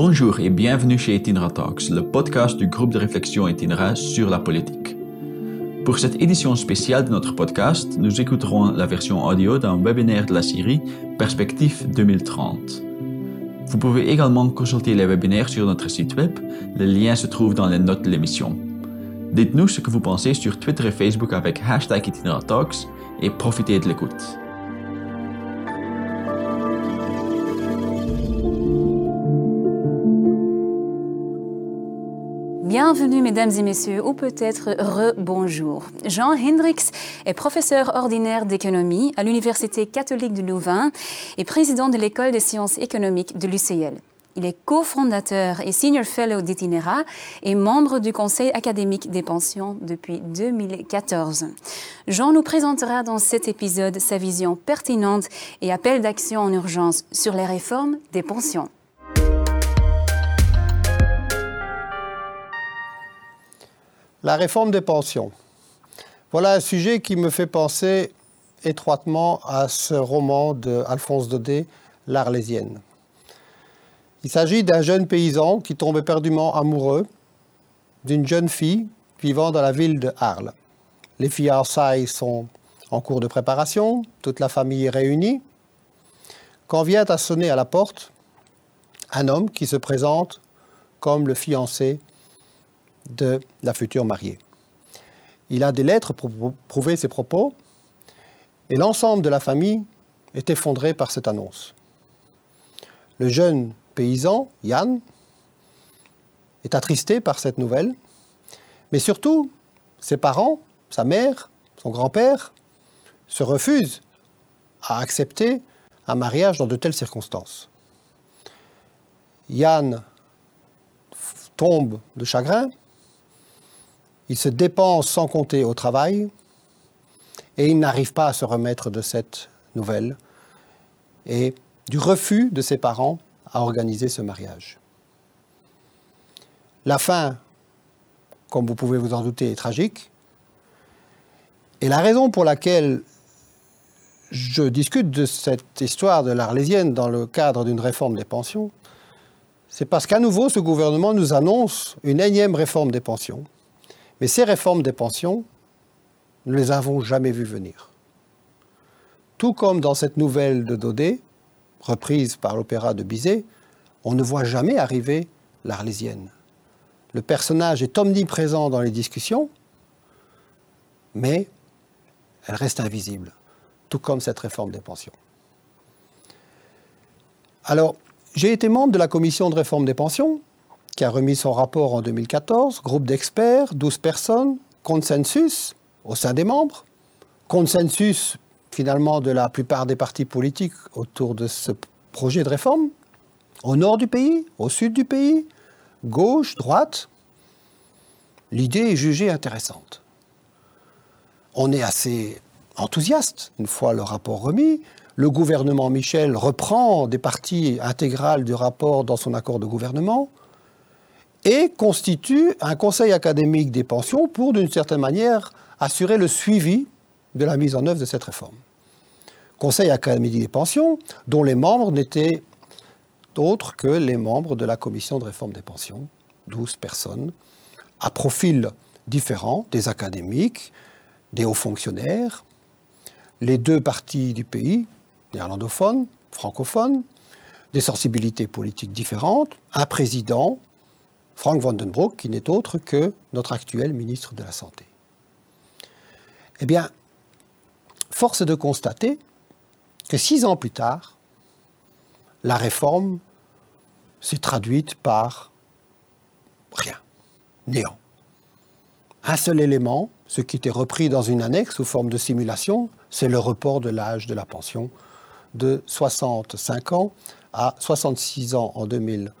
Bonjour et bienvenue chez Itinera Talks, le podcast du groupe de réflexion Itinera sur la politique. Pour cette édition spéciale de notre podcast, nous écouterons la version audio d'un webinaire de la série Perspective 2030. Vous pouvez également consulter les webinaires sur notre site web, le lien se trouve dans les notes de l'émission. Dites-nous ce que vous pensez sur Twitter et Facebook avec hashtag Itinera Talks et profitez de l'écoute. Bienvenue mesdames et messieurs, ou peut-être re-bonjour. Jean Hendricks est professeur ordinaire d'économie à l'Université catholique de Louvain et président de l'École des sciences économiques de l'UCL. Il est cofondateur et senior fellow d'Itinera et membre du Conseil académique des pensions depuis 2014. Jean nous présentera dans cet épisode sa vision pertinente et appel d'action en urgence sur les réformes des pensions. La réforme des pensions. Voilà un sujet qui me fait penser étroitement à ce roman d'Alphonse Daudet, L'Arlésienne. Il s'agit d'un jeune paysan qui tombe éperdument amoureux d'une jeune fille vivant dans la ville de Arles. Les fiançailles sont en cours de préparation, toute la famille est réunie, quand vient à sonner à la porte un homme qui se présente comme le fiancé de la future mariée. Il a des lettres pour prouver ses propos et l'ensemble de la famille est effondré par cette annonce. Le jeune paysan, Yann, est attristé par cette nouvelle, mais surtout, ses parents, sa mère, son grand-père, se refusent à accepter un mariage dans de telles circonstances. Yann tombe de chagrin, il se dépense sans compter au travail et il n'arrive pas à se remettre de cette nouvelle et du refus de ses parents à organiser ce mariage. La fin, comme vous pouvez vous en douter, est tragique. Et la raison pour laquelle je discute de cette histoire de l'Arlésienne dans le cadre d'une réforme des pensions, c'est parce qu'à nouveau, ce gouvernement nous annonce une énième réforme des pensions mais ces réformes des pensions, nous ne les avons jamais vues venir. Tout comme dans cette nouvelle de Daudet, reprise par l'opéra de Bizet, on ne voit jamais arriver l'Arlésienne. Le personnage est omniprésent dans les discussions, mais elle reste invisible, tout comme cette réforme des pensions. Alors, j'ai été membre de la commission de réforme des pensions, qui a remis son rapport en 2014, groupe d'experts, 12 personnes, consensus au sein des membres, consensus finalement de la plupart des partis politiques autour de ce projet de réforme, au nord du pays, au sud du pays, gauche, droite. L'idée est jugée intéressante. On est assez enthousiaste une fois le rapport remis. Le gouvernement Michel reprend des parties intégrales du rapport dans son accord de gouvernement et constitue un conseil académique des pensions pour, d'une certaine manière, assurer le suivi de la mise en œuvre de cette réforme. Conseil académique des pensions, dont les membres n'étaient autres que les membres de la commission de réforme des pensions, 12 personnes, à profil différents, des académiques, des hauts fonctionnaires, les deux parties du pays, néerlandophones, francophones, des sensibilités politiques différentes, un président, Frank Vandenbroek, qui n'est autre que notre actuel ministre de la Santé. Eh bien, force est de constater que six ans plus tard, la réforme s'est traduite par rien, néant. Un seul élément, ce qui était repris dans une annexe sous forme de simulation, c'est le report de l'âge de la pension de 65 ans à 66 ans en 2000.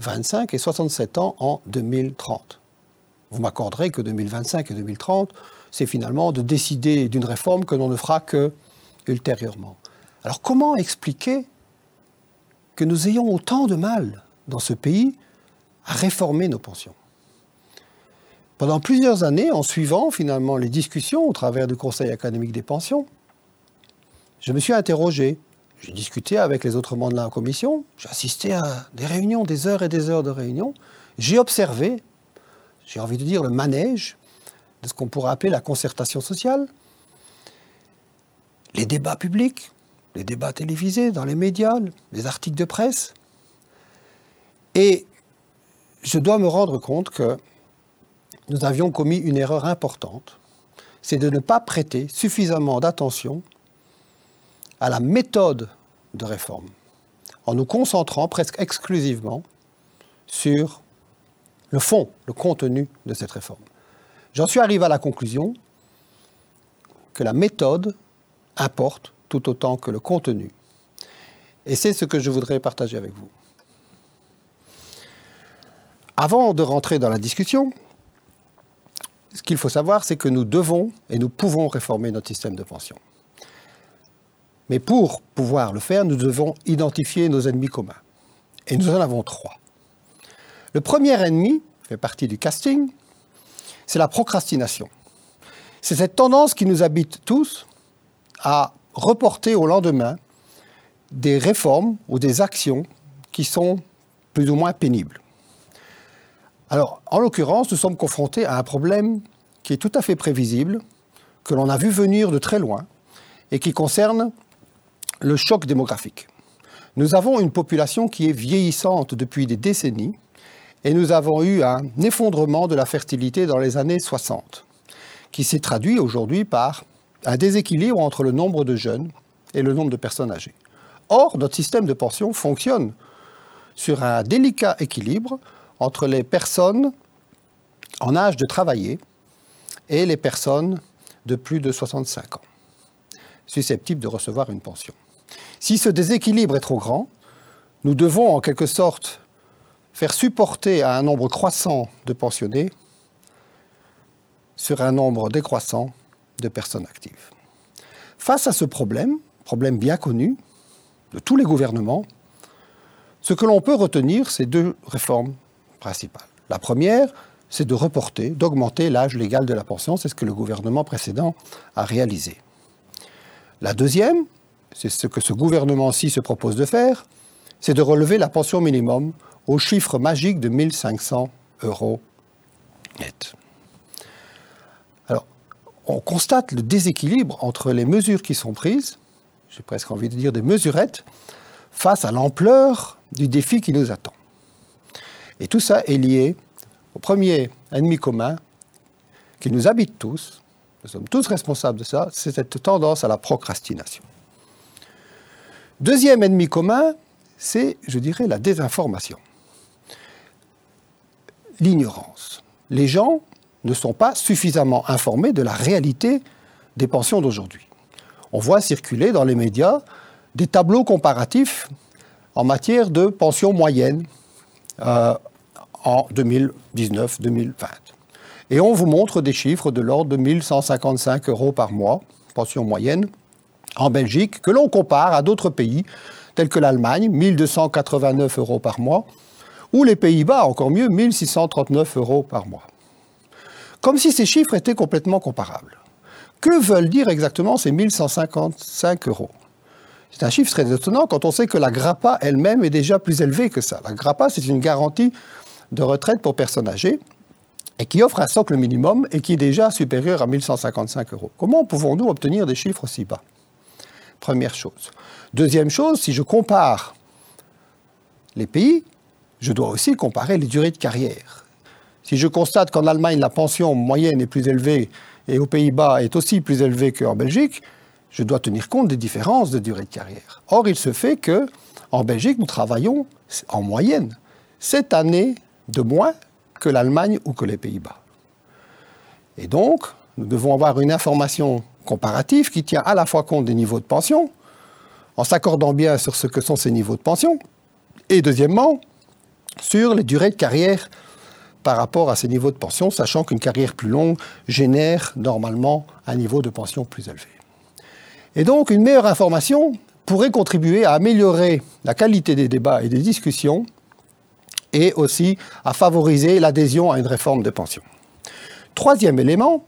25 et 67 ans en 2030. Vous m'accorderez que 2025 et 2030, c'est finalement de décider d'une réforme que l'on ne fera que ultérieurement. Alors comment expliquer que nous ayons autant de mal dans ce pays à réformer nos pensions? Pendant plusieurs années, en suivant finalement les discussions au travers du Conseil académique des pensions, je me suis interrogé j'ai discuté avec les autres membres de la commission, j'ai assisté à des réunions, des heures et des heures de réunions. J'ai observé, j'ai envie de dire, le manège de ce qu'on pourrait appeler la concertation sociale, les débats publics, les débats télévisés dans les médias, les articles de presse. Et je dois me rendre compte que nous avions commis une erreur importante, c'est de ne pas prêter suffisamment d'attention à la méthode de réforme, en nous concentrant presque exclusivement sur le fond, le contenu de cette réforme. J'en suis arrivé à la conclusion que la méthode importe tout autant que le contenu. Et c'est ce que je voudrais partager avec vous. Avant de rentrer dans la discussion, ce qu'il faut savoir, c'est que nous devons et nous pouvons réformer notre système de pension. Mais pour pouvoir le faire, nous devons identifier nos ennemis communs. Et nous en avons trois. Le premier ennemi, fait partie du casting, c'est la procrastination. C'est cette tendance qui nous habite tous à reporter au lendemain des réformes ou des actions qui sont plus ou moins pénibles. Alors, en l'occurrence, nous sommes confrontés à un problème qui est tout à fait prévisible, que l'on a vu venir de très loin, et qui concerne le choc démographique. Nous avons une population qui est vieillissante depuis des décennies et nous avons eu un effondrement de la fertilité dans les années 60 qui s'est traduit aujourd'hui par un déséquilibre entre le nombre de jeunes et le nombre de personnes âgées. Or, notre système de pension fonctionne sur un délicat équilibre entre les personnes en âge de travailler et les personnes de plus de 65 ans, susceptibles de recevoir une pension. Si ce déséquilibre est trop grand, nous devons en quelque sorte faire supporter à un nombre croissant de pensionnés sur un nombre décroissant de personnes actives. Face à ce problème, problème bien connu de tous les gouvernements, ce que l'on peut retenir, c'est deux réformes principales. La première, c'est de reporter, d'augmenter l'âge légal de la pension, c'est ce que le gouvernement précédent a réalisé. La deuxième, c'est ce que ce gouvernement-ci se propose de faire, c'est de relever la pension minimum au chiffre magique de 1500 euros net. Alors, on constate le déséquilibre entre les mesures qui sont prises, j'ai presque envie de dire des mesurettes, face à l'ampleur du défi qui nous attend. Et tout ça est lié au premier ennemi commun qui nous habite tous, nous sommes tous responsables de ça, c'est cette tendance à la procrastination. Deuxième ennemi commun, c'est, je dirais, la désinformation. L'ignorance. Les gens ne sont pas suffisamment informés de la réalité des pensions d'aujourd'hui. On voit circuler dans les médias des tableaux comparatifs en matière de pensions moyennes euh, en 2019-2020. Et on vous montre des chiffres de l'ordre de 1155 euros par mois, pension moyenne, en Belgique, que l'on compare à d'autres pays, tels que l'Allemagne, 1289 euros par mois, ou les Pays-Bas, encore mieux, 1639 euros par mois. Comme si ces chiffres étaient complètement comparables. Que veulent dire exactement ces 1155 euros? C'est un chiffre très étonnant quand on sait que la GRAPA elle-même est déjà plus élevée que ça. La GRAPA, c'est une garantie de retraite pour personnes âgées et qui offre un socle minimum et qui est déjà supérieur à 1155 euros. Comment pouvons-nous obtenir des chiffres aussi bas? Première chose. Deuxième chose, si je compare les pays, je dois aussi comparer les durées de carrière. Si je constate qu'en Allemagne, la pension moyenne est plus élevée et aux Pays-Bas est aussi plus élevée qu'en Belgique, je dois tenir compte des différences de durée de carrière. Or, il se fait que en Belgique, nous travaillons en moyenne cette année de moins que l'Allemagne ou que les Pays-Bas. Et donc, nous devons avoir une information comparatif qui tient à la fois compte des niveaux de pension, en s'accordant bien sur ce que sont ces niveaux de pension, et deuxièmement, sur les durées de carrière par rapport à ces niveaux de pension, sachant qu'une carrière plus longue génère normalement un niveau de pension plus élevé. Et donc, une meilleure information pourrait contribuer à améliorer la qualité des débats et des discussions et aussi à favoriser l'adhésion à une réforme de pension. Troisième élément,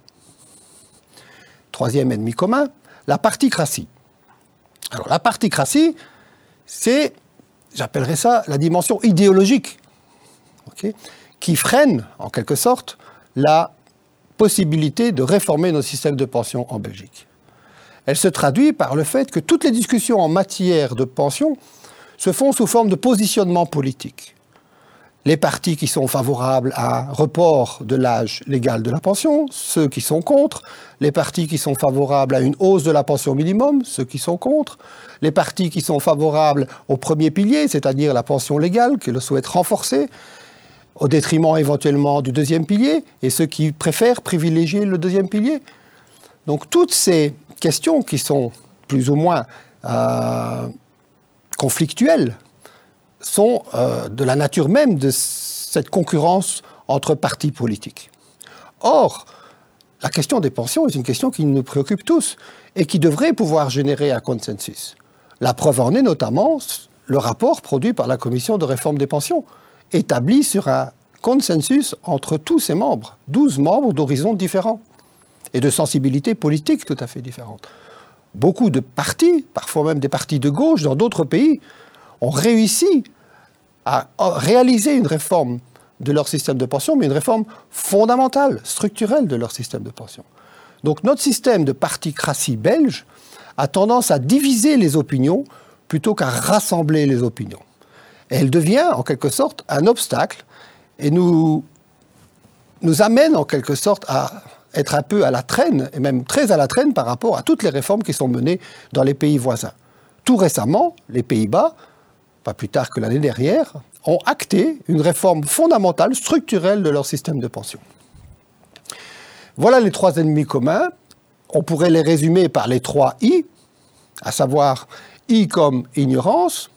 Troisième ennemi commun, la particratie. Alors la particratie, c'est, j'appellerais ça, la dimension idéologique, qui freine, en quelque sorte, la possibilité de réformer nos systèmes de pension en Belgique. Elle se traduit par le fait que toutes les discussions en matière de pension se font sous forme de positionnement politique. Les partis qui sont favorables à un report de l'âge légal de la pension, ceux qui sont contre, les partis qui sont favorables à une hausse de la pension minimum, ceux qui sont contre, les partis qui sont favorables au premier pilier, c'est-à-dire la pension légale, qui le souhaitent renforcer, au détriment éventuellement du deuxième pilier, et ceux qui préfèrent privilégier le deuxième pilier. Donc toutes ces questions qui sont plus ou moins euh, conflictuelles sont euh, de la nature même de cette concurrence entre partis politiques. Or, la question des pensions est une question qui nous préoccupe tous et qui devrait pouvoir générer un consensus. La preuve en est notamment le rapport produit par la Commission de réforme des pensions, établi sur un consensus entre tous ses membres, 12 membres d'horizons différents et de sensibilités politiques tout à fait différentes. Beaucoup de partis, parfois même des partis de gauche dans d'autres pays, ont réussi à réaliser une réforme de leur système de pension, mais une réforme fondamentale, structurelle de leur système de pension. Donc notre système de particratie belge a tendance à diviser les opinions plutôt qu'à rassembler les opinions. Elle devient en quelque sorte un obstacle et nous, nous amène en quelque sorte à être un peu à la traîne, et même très à la traîne par rapport à toutes les réformes qui sont menées dans les pays voisins. Tout récemment, les Pays-Bas, pas plus tard que l'année dernière, ont acté une réforme fondamentale, structurelle de leur système de pension. Voilà les trois ennemis communs. On pourrait les résumer par les trois I, à savoir I comme ignorance,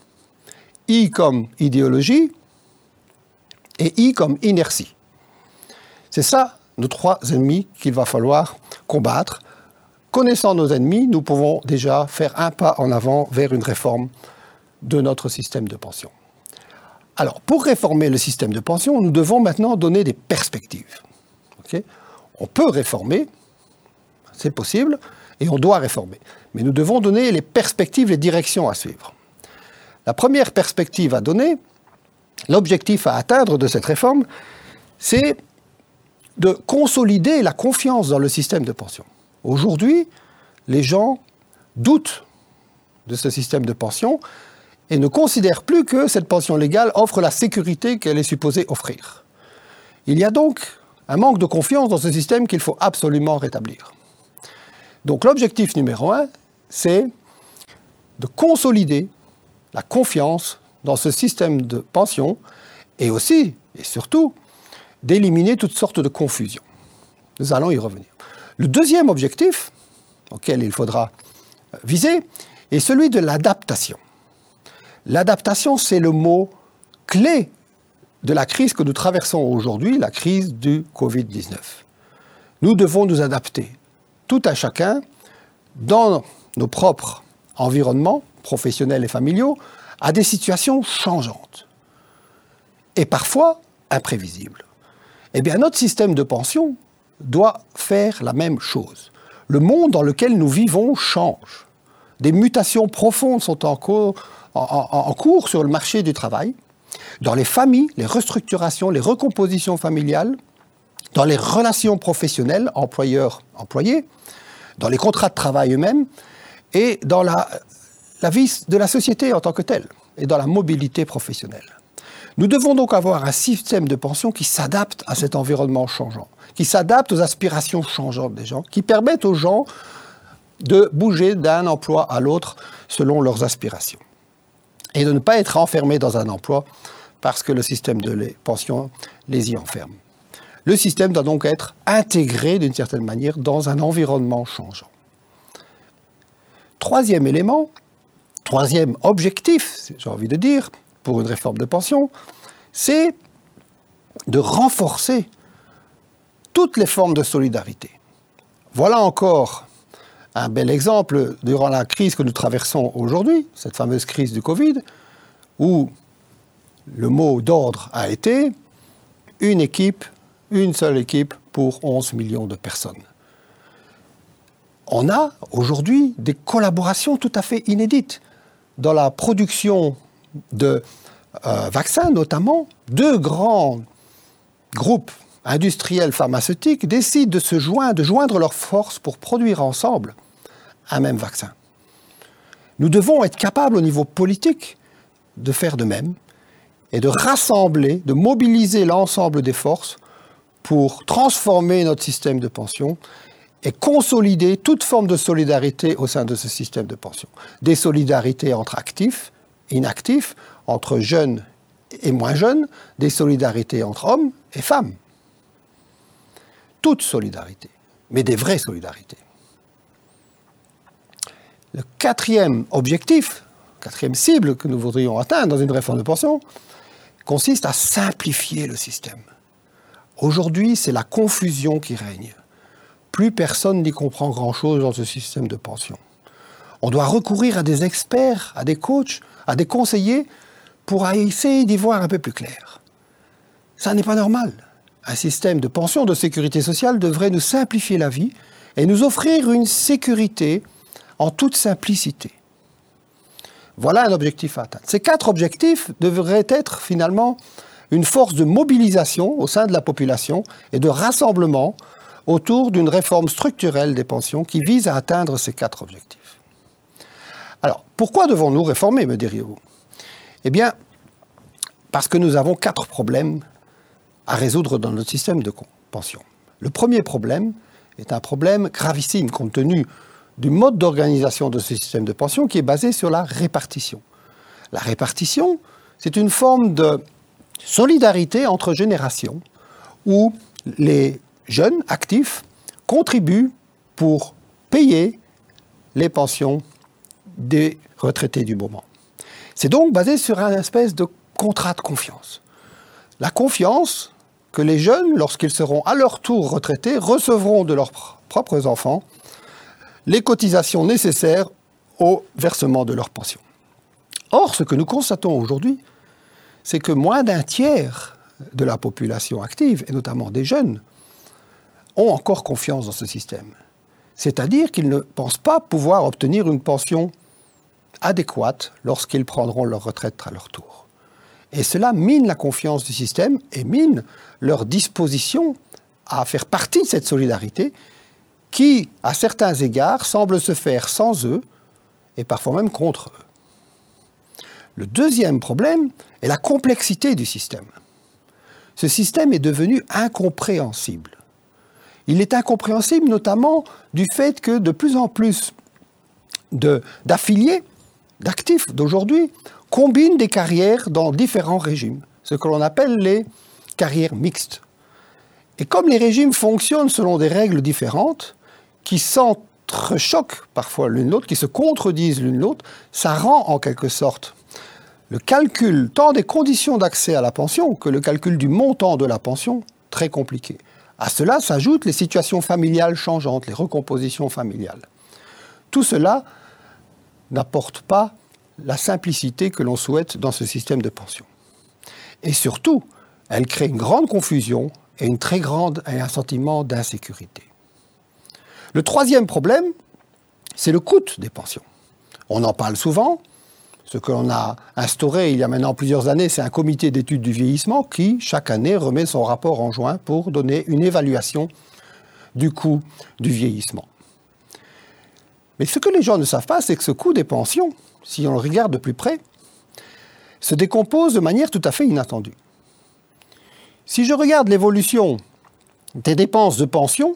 I comme idéologie et I comme inertie. C'est ça nos trois ennemis qu'il va falloir combattre. Connaissant nos ennemis, nous pouvons déjà faire un pas en avant vers une réforme de notre système de pension. Alors, pour réformer le système de pension, nous devons maintenant donner des perspectives. on peut réformer, c'est possible, et on doit réformer. Mais nous devons donner les perspectives, les directions à suivre. La première perspective à donner, l'objectif à atteindre de cette réforme, c'est de consolider la confiance dans le système de pension. Aujourd'hui, les gens doutent de ce système de pension et ne considèrent plus que cette pension légale offre la sécurité qu'elle est supposée offrir. Il y a donc un manque de confiance dans ce système qu'il faut absolument rétablir. Donc l'objectif numéro un, c'est de consolider la confiance dans ce système de pension et aussi, et surtout, d'éliminer toutes sortes de confusions. Nous allons y revenir. Le deuxième objectif auquel il faudra viser est celui de l'adaptation. L'adaptation, c'est le mot clé de la crise que nous traversons aujourd'hui, la crise du Covid-19. Nous devons nous adapter, tout à chacun, dans nos propres environnements professionnels et familiaux, à des situations changeantes et parfois imprévisibles eh bien notre système de pension doit faire la même chose. Le monde dans lequel nous vivons change. Des mutations profondes sont en cours, en, cours sur le marché du travail. Dans les familles, les restructurations, les recompositions familiales, dans les relations professionnelles, employeurs-employés, dans les contrats de travail eux-mêmes, et dans la, la vie de la société en tant que telle, et dans la mobilité professionnelle. Nous devons donc avoir un système de pension qui s'adapte à cet environnement changeant, qui s'adapte aux aspirations changeantes des gens, qui permettent aux gens de bouger d'un emploi à l'autre selon leurs aspirations. Et de ne pas être enfermés dans un emploi parce que le système de pension les y enferme. Le système doit donc être intégré d'une certaine manière dans un environnement changeant. Troisième élément, troisième objectif, j'ai envie de dire, pour une réforme de pension, c'est de renforcer toutes les formes de solidarité. Voilà encore un bel exemple durant la crise que nous traversons aujourd'hui, cette fameuse crise du Covid, où le mot d'ordre a été une équipe, une seule équipe pour 11 millions de personnes. On a aujourd'hui des collaborations tout à fait inédites dans la production de euh, vaccins, notamment, deux grands groupes industriels pharmaceutiques décident de se joindre, de joindre leurs forces pour produire ensemble un même vaccin. Nous devons être capables au niveau politique de faire de même et de rassembler, de mobiliser l'ensemble des forces pour transformer notre système de pension et consolider toute forme de solidarité au sein de ce système de pension. Des solidarités entre actifs, inactifs, entre jeunes et moins jeunes, des solidarités entre hommes et femmes. Toute solidarité, mais des vraies solidarités. Le quatrième objectif, quatrième cible que nous voudrions atteindre dans une réforme de pension, consiste à simplifier le système. Aujourd'hui, c'est la confusion qui règne. Plus personne n'y comprend grand-chose dans ce système de pension. On doit recourir à des experts, à des coachs, à des conseillers pour essayer d'y voir un peu plus clair. Ça n'est pas normal. Un système de pension de sécurité sociale devrait nous simplifier la vie et nous offrir une sécurité en toute simplicité. Voilà un objectif à atteindre. Ces quatre objectifs devraient être finalement une force de mobilisation au sein de la population et de rassemblement autour d'une réforme structurelle des pensions qui vise à atteindre ces quatre objectifs. Alors, pourquoi devons-nous réformer, me diriez-vous Eh bien, parce que nous avons quatre problèmes à résoudre dans notre système de pension. Le premier problème est un problème gravissime compte tenu du mode d'organisation de ce système de pension qui est basé sur la répartition. La répartition, c'est une forme de solidarité entre générations où les jeunes actifs contribuent pour payer les pensions des retraités du moment. C'est donc basé sur un espèce de contrat de confiance. La confiance que les jeunes, lorsqu'ils seront à leur tour retraités, recevront de leurs propres enfants les cotisations nécessaires au versement de leur pension. Or, ce que nous constatons aujourd'hui, c'est que moins d'un tiers de la population active, et notamment des jeunes, ont encore confiance dans ce système. C'est-à-dire qu'ils ne pensent pas pouvoir obtenir une pension adéquate lorsqu'ils prendront leur retraite à leur tour. Et cela mine la confiance du système et mine leur disposition à faire partie de cette solidarité qui, à certains égards, semble se faire sans eux et parfois même contre eux. Le deuxième problème est la complexité du système. Ce système est devenu incompréhensible. Il est incompréhensible notamment du fait que de plus en plus d'affiliés, d'actifs d'aujourd'hui, combinent des carrières dans différents régimes, ce que l'on appelle les carrières mixtes. Et comme les régimes fonctionnent selon des règles différentes, qui s'entrechoquent parfois l'une l'autre, qui se contredisent l'une l'autre, ça rend en quelque sorte le calcul tant des conditions d'accès à la pension que le calcul du montant de la pension très compliqué. À cela s'ajoutent les situations familiales changeantes, les recompositions familiales. Tout cela n'apporte pas la simplicité que l'on souhaite dans ce système de pension. Et surtout, elle crée une grande confusion et, très et un sentiment d'insécurité. Le troisième problème, c'est le coût des pensions. On en parle souvent. Ce que l'on a instauré il y a maintenant plusieurs années, c'est un comité d'études du vieillissement qui, chaque année, remet son rapport en juin pour donner une évaluation du coût du vieillissement. Mais ce que les gens ne savent pas, c'est que ce coût des pensions, si on le regarde de plus près, se décompose de manière tout à fait inattendue. Si je regarde l'évolution des dépenses de pension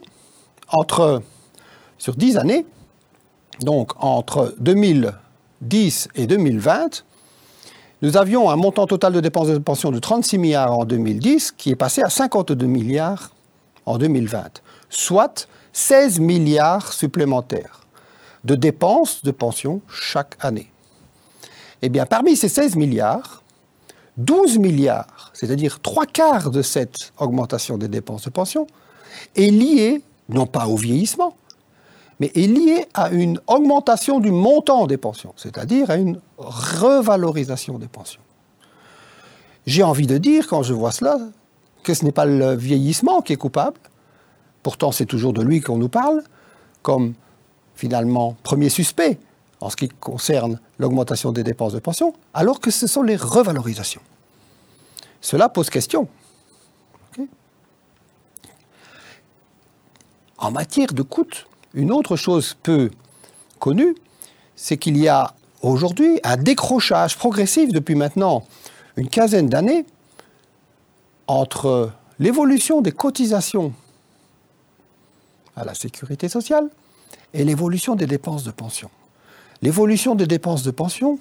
entre sur 10 années, donc entre 2010 et 2020, nous avions un montant total de dépenses de pension de 36 milliards en 2010 qui est passé à 52 milliards en 2020, soit 16 milliards supplémentaires de dépenses de pension chaque année. Eh bien, parmi ces 16 milliards, 12 milliards, c'est-à-dire trois quarts de cette augmentation des dépenses de pension, est liée non pas au vieillissement, mais est lié à une augmentation du montant des pensions, c'est-à-dire à une revalorisation des pensions. J'ai envie de dire, quand je vois cela, que ce n'est pas le vieillissement qui est coupable, pourtant c'est toujours de lui qu'on nous parle, comme finalement premier suspect en ce qui concerne l'augmentation des dépenses de pension, alors que ce sont les revalorisations. Cela pose question. en matière de coûts, une autre chose peu connue, c'est qu'il y a aujourd'hui un décrochage progressif depuis maintenant une quinzaine d'années entre l'évolution des cotisations à la sécurité sociale et l'évolution des dépenses de pension. L'évolution des dépenses de pension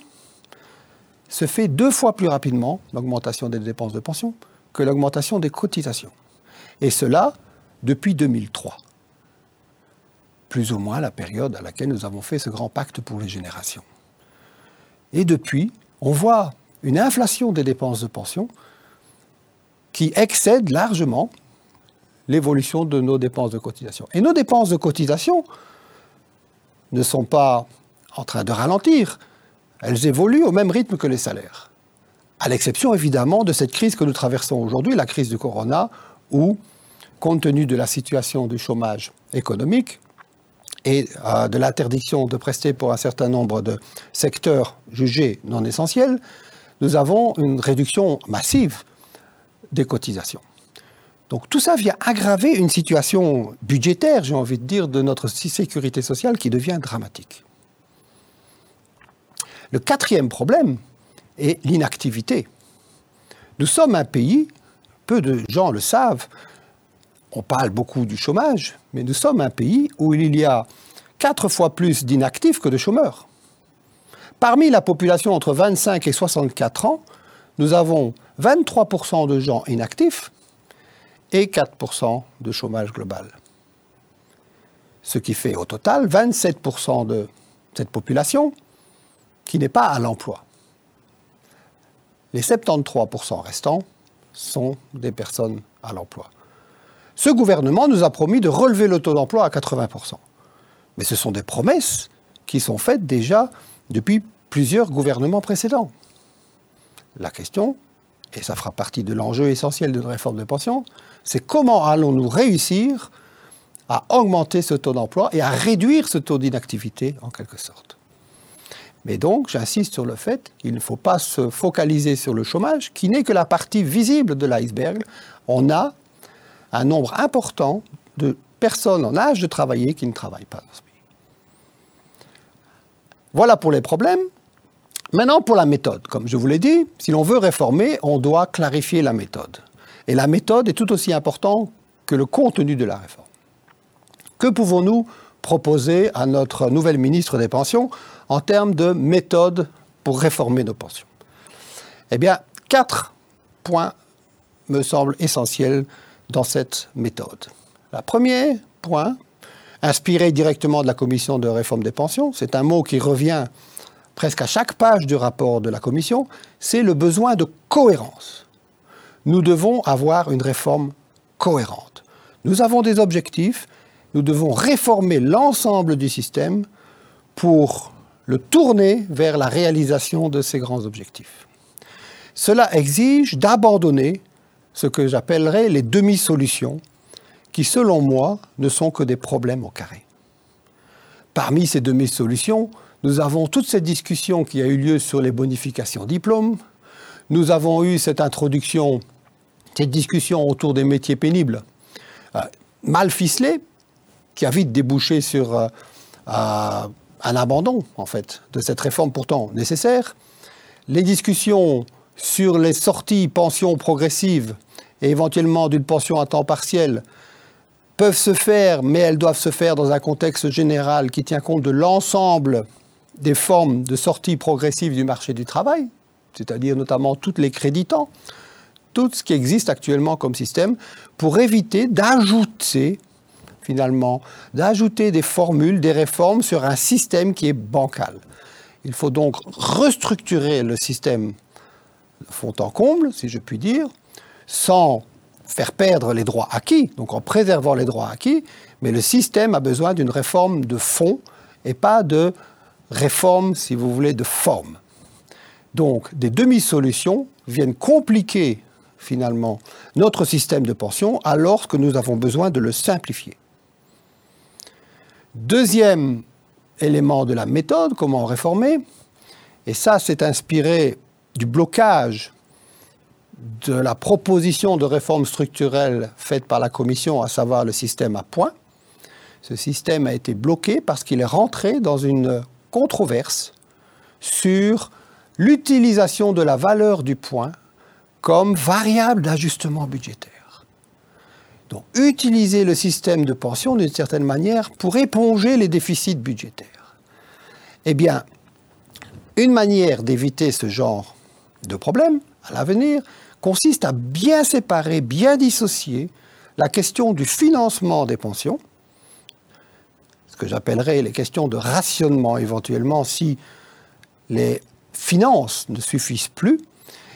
se fait deux fois plus rapidement, l'augmentation des dépenses de pension, que l'augmentation des cotisations. Et cela depuis 2003. Plus ou moins la période à laquelle nous avons fait ce grand pacte pour les générations. Et depuis, on voit une inflation des dépenses de pension qui excède largement l'évolution de nos dépenses de cotisation. Et nos dépenses de cotisation ne sont pas en train de ralentir, elles évoluent au même rythme que les salaires. À l'exception évidemment de cette crise que nous traversons aujourd'hui, la crise du corona, où, compte tenu de la situation du chômage économique et euh, de l'interdiction de prester pour un certain nombre de secteurs jugés non essentiels, nous avons une réduction massive des cotisations. Donc tout ça vient aggraver une situation budgétaire, j'ai envie de dire, de notre sécurité sociale qui devient dramatique. Le quatrième problème est l'inactivité. Nous sommes un pays, peu de gens le savent, on parle beaucoup du chômage, mais nous sommes un pays où il y a quatre fois plus d'inactifs que de chômeurs. Parmi la population entre 25 et 64 ans, nous avons 23% de gens inactifs et 4% de chômage global. Ce qui fait au total 27% de cette population qui n'est pas à l'emploi. Les 73% restants sont des personnes à l'emploi. Ce gouvernement nous a promis de relever le taux d'emploi à 80%. Mais ce sont des promesses qui sont faites déjà depuis plusieurs gouvernements précédents. La question, et ça fera partie de l'enjeu essentiel d'une réforme de pension, c'est comment allons-nous réussir à augmenter ce taux d'emploi et à réduire ce taux d'inactivité en quelque sorte. Mais donc, j'insiste sur le fait qu'il ne faut pas se focaliser sur le chômage, qui n'est que la partie visible de l'iceberg. On a un nombre important de personnes en âge de travailler qui ne travaillent pas dans ce pays. Voilà pour les problèmes. Maintenant, pour la méthode. Comme je vous l'ai dit, si l'on veut réformer, on doit clarifier la méthode. Et la méthode est tout aussi importante que le contenu de la réforme. Que pouvons-nous proposer à notre nouvelle ministre des Pensions en termes de méthode pour réformer nos pensions? Eh bien, quatre points me semblent essentiels dans cette méthode. Le premier point, inspiré directement de la commission de réforme des pensions, c'est un mot qui revient presque à chaque page du rapport de la Commission, c'est le besoin de cohérence. Nous devons avoir une réforme cohérente. Nous avons des objectifs, nous devons réformer l'ensemble du système pour le tourner vers la réalisation de ces grands objectifs. Cela exige d'abandonner ce que j'appellerais les demi-solutions, qui selon moi ne sont que des problèmes au carré. Parmi ces demi-solutions, nous avons toute cette discussion qui a eu lieu sur les bonifications diplômes. Nous avons eu cette introduction, cette discussion autour des métiers pénibles, euh, mal ficelée, qui a vite débouché sur euh, un abandon, en fait, de cette réforme pourtant nécessaire. Les discussions sur les sorties pensions progressives et éventuellement d'une pension à temps partiel peuvent se faire, mais elles doivent se faire dans un contexte général qui tient compte de l'ensemble des formes de sortie progressive du marché du travail, c'est-à-dire notamment toutes les créditants, tout ce qui existe actuellement comme système, pour éviter d'ajouter, finalement, d'ajouter des formules, des réformes sur un système qui est bancal. Il faut donc restructurer le système fond en comble, si je puis dire, sans faire perdre les droits acquis, donc en préservant les droits acquis, mais le système a besoin d'une réforme de fond et pas de réforme, si vous voulez, de forme. Donc, des demi-solutions viennent compliquer finalement notre système de pension alors que nous avons besoin de le simplifier. Deuxième élément de la méthode, comment réformer. Et ça, c'est inspiré du blocage de la proposition de réforme structurelle faite par la Commission, à savoir le système à points. Ce système a été bloqué parce qu'il est rentré dans une controverse sur l'utilisation de la valeur du point comme variable d'ajustement budgétaire. Donc utiliser le système de pension d'une certaine manière pour éponger les déficits budgétaires. Eh bien, une manière d'éviter ce genre de problème à l'avenir consiste à bien séparer, bien dissocier la question du financement des pensions, ce que j'appellerais les questions de rationnement éventuellement si les finances ne suffisent plus,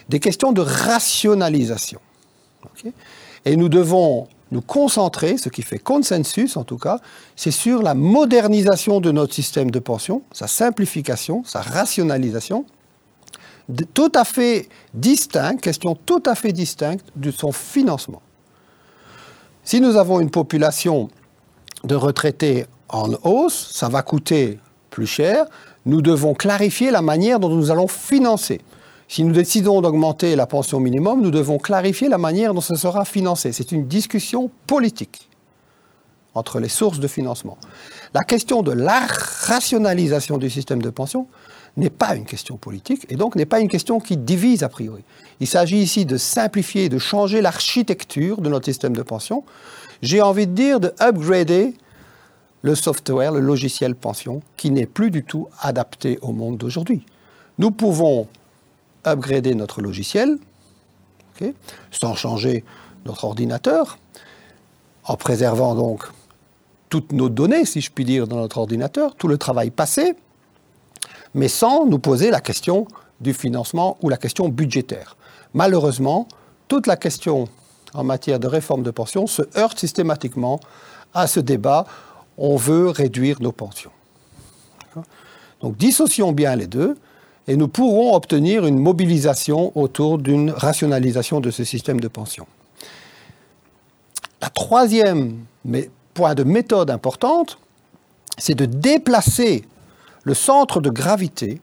des questions de rationalisation. Et nous devons nous concentrer, ce qui fait consensus en tout cas, c'est sur la modernisation de notre système de pension, sa simplification, sa rationalisation, tout à fait distinct, question tout à fait distincte de son financement. Si nous avons une population de retraités en hausse, ça va coûter plus cher. Nous devons clarifier la manière dont nous allons financer. Si nous décidons d'augmenter la pension minimum, nous devons clarifier la manière dont ce sera financé. C'est une discussion politique entre les sources de financement. La question de la rationalisation du système de pension n'est pas une question politique et donc n'est pas une question qui divise a priori. Il s'agit ici de simplifier, de changer l'architecture de notre système de pension. J'ai envie de dire de upgrader le software, le logiciel pension, qui n'est plus du tout adapté au monde d'aujourd'hui. Nous pouvons upgrader notre logiciel, sans changer notre ordinateur, en préservant donc toutes nos données, si je puis dire, dans notre ordinateur, tout le travail passé, mais sans nous poser la question du financement ou la question budgétaire. Malheureusement, toute la question en matière de réforme de pension se heurte systématiquement à ce débat. On veut réduire nos pensions. Donc dissocions bien les deux et nous pourrons obtenir une mobilisation autour d'une rationalisation de ce système de pension. La troisième point de méthode importante, c'est de déplacer le centre de gravité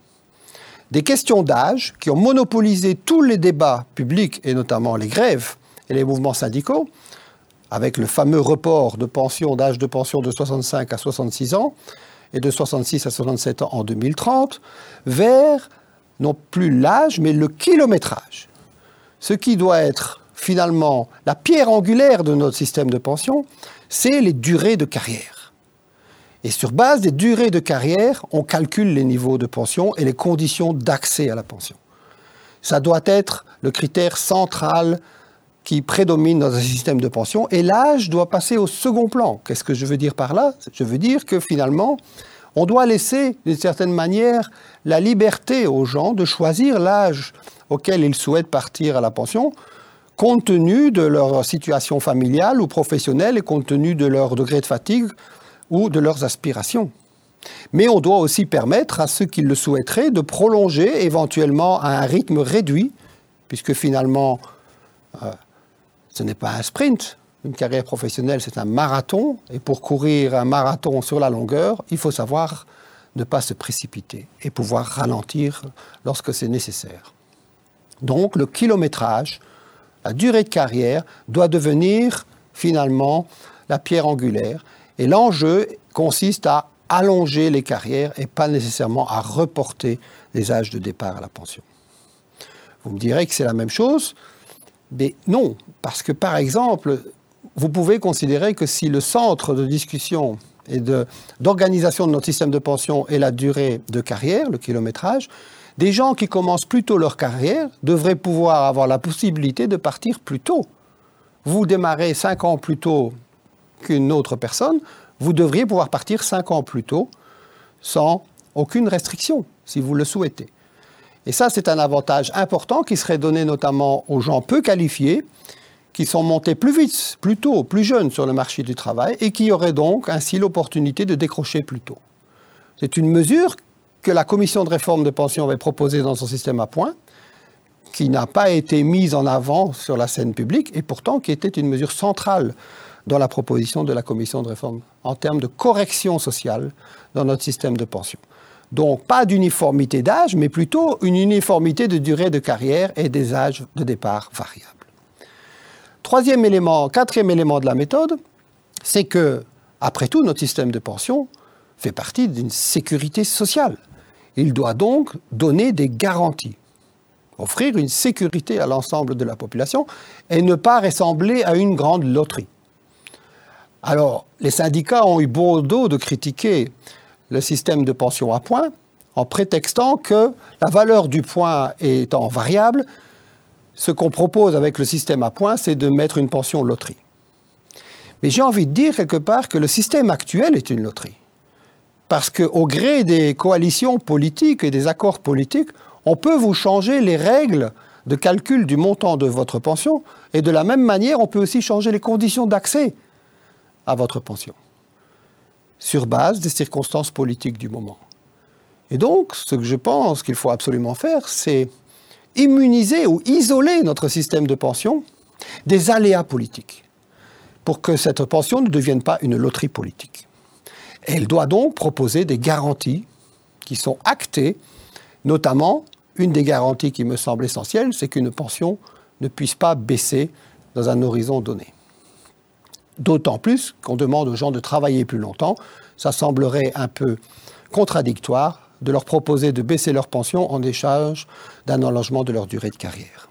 des questions d'âge qui ont monopolisé tous les débats publics et notamment les grèves et les mouvements syndicaux, avec le fameux report de pension, d'âge de pension de 65 à 66 ans et de 66 à 67 ans en 2030, vers non plus l'âge, mais le kilométrage. Ce qui doit être finalement la pierre angulaire de notre système de pension, c'est les durées de carrière. Et sur base des durées de carrière, on calcule les niveaux de pension et les conditions d'accès à la pension. Ça doit être le critère central qui prédomine dans un système de pension et l'âge doit passer au second plan. Qu'est-ce que je veux dire par là? Je veux dire que finalement, on doit laisser, d'une certaine manière, la liberté aux gens de choisir l'âge auquel ils souhaitent partir à la pension, compte tenu de leur situation familiale ou professionnelle et compte tenu de leur degré de fatigue ou de leurs aspirations. Mais on doit aussi permettre à ceux qui le souhaiteraient de prolonger éventuellement à un rythme réduit, puisque finalement, euh, ce n'est pas un sprint. Une carrière professionnelle, c'est un marathon. Et pour courir un marathon sur la longueur, il faut savoir ne pas se précipiter et pouvoir ralentir lorsque c'est nécessaire. Donc le kilométrage, la durée de carrière doit devenir finalement la pierre angulaire et l'enjeu consiste à allonger les carrières et pas nécessairement à reporter les âges de départ à la pension. Vous me direz que c'est la même chose, mais non, parce que par exemple, vous pouvez considérer que si le centre de discussion et d'organisation de, notre système de pension est la durée de carrière, le kilométrage, des gens qui commencent plus tôt leur carrière devraient pouvoir avoir la possibilité de partir plus tôt. Vous démarrez cinq ans plus tôt qu'une autre personne, vous devriez pouvoir partir cinq ans plus tôt sans aucune restriction, si vous le souhaitez. Et ça, c'est un avantage important qui serait donné notamment aux gens peu qualifiés, qui sont montés plus vite, plus tôt, plus jeunes sur le marché du travail, et qui auraient donc ainsi l'opportunité de décrocher plus tôt. C'est une mesure que la commission de réforme de pension avait proposée dans son système à points, qui n'a pas été mise en avant sur la scène publique, et pourtant qui était une mesure centrale dans la proposition de la commission de réforme en termes de correction sociale dans notre système de pension. Donc pas d'uniformité d'âge, mais plutôt une uniformité de durée de carrière et des âges de départ variables. Troisième élément, quatrième élément de la méthode, c'est que, après tout, notre système de pension fait partie d'une sécurité sociale. Il doit donc donner des garanties, offrir une sécurité à l'ensemble de la population et ne pas ressembler à une grande loterie. Alors, les syndicats ont eu beau dos de critiquer le système de pension à points en prétextant que la valeur du point étant variable, ce qu'on propose avec le système à points, c'est de mettre une pension loterie. Mais j'ai envie de dire quelque part que le système actuel est une loterie. Parce qu'au gré des coalitions politiques et des accords politiques, on peut vous changer les règles de calcul du montant de votre pension et de la même manière, on peut aussi changer les conditions d'accès à votre pension sur base des circonstances politiques du moment. Et donc, ce que je pense qu'il faut absolument faire, c'est immuniser ou isoler notre système de pension des aléas politiques pour que cette pension ne devienne pas une loterie politique. elle doit donc proposer des garanties qui sont actées, notamment une des garanties qui me semble essentielle, c'est qu'une pension ne puisse pas baisser dans un horizon donné. D'autant plus qu'on demande aux gens de travailler plus longtemps. Ça semblerait un peu contradictoire de leur proposer de baisser leur pension en échange d'un allongement de leur durée de carrière.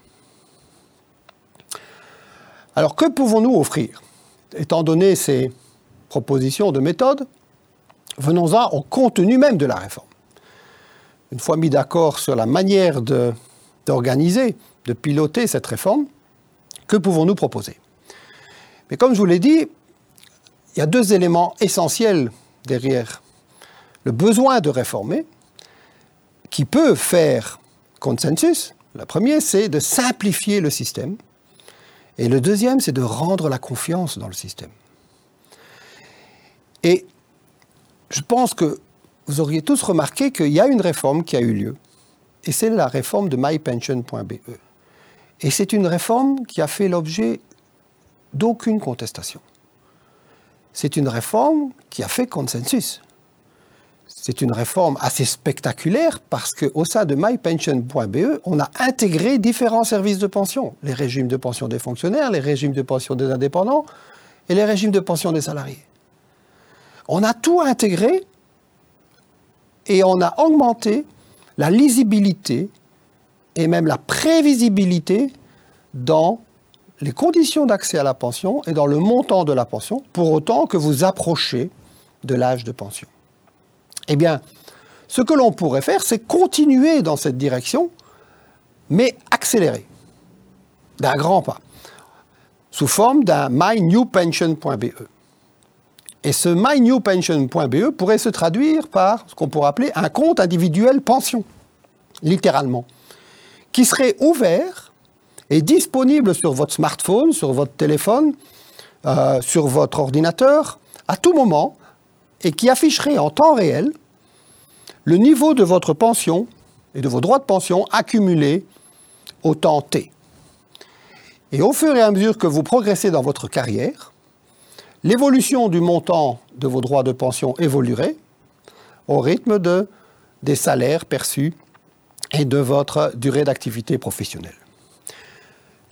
Alors que pouvons-nous offrir? Étant donné ces propositions de méthode, venons-en au contenu même de la réforme. Une fois mis d'accord sur la manière d'organiser, de, piloter cette réforme, que pouvons-nous proposer? Mais comme je vous l'ai dit, il y a deux éléments essentiels derrière le besoin de réformer, qui peut faire consensus. Le premier, c'est de simplifier le système. Et le deuxième, c'est de rendre la confiance dans le système. Et je pense que vous auriez tous remarqué qu'il y a une réforme qui a eu lieu. Et c'est la réforme de mypension.be. Et c'est une réforme qui a fait l'objet d'aucune contestation. C'est une réforme qui a fait consensus. C'est une réforme assez spectaculaire parce qu'au sein de mypension.be, on a intégré différents services de pension. Les régimes de pension des fonctionnaires, les régimes de pension des indépendants et les régimes de pension des salariés. On a tout intégré et on a augmenté la lisibilité et même la prévisibilité dans les conditions d'accès à la pension et dans le montant de la pension, pour autant que vous approchez de l'âge de pension. Eh bien, ce que l'on pourrait faire, c'est continuer dans cette direction, mais accélérer, d'un grand pas, sous forme d'un mynewpension.be. Et ce mynewpension.be pourrait se traduire par ce qu'on pourrait appeler un compte individuel pension, littéralement, qui serait ouvert et disponible sur votre smartphone, sur votre téléphone, euh, sur votre ordinateur, à tout moment, et qui afficherait en temps réel le niveau de votre pension et de vos droits de pension accumulés au temps T. Et au fur et à mesure que vous progressez dans votre carrière, l'évolution du montant de vos droits de pension évoluerait au rythme de, des salaires perçus et de votre durée d'activité professionnelle.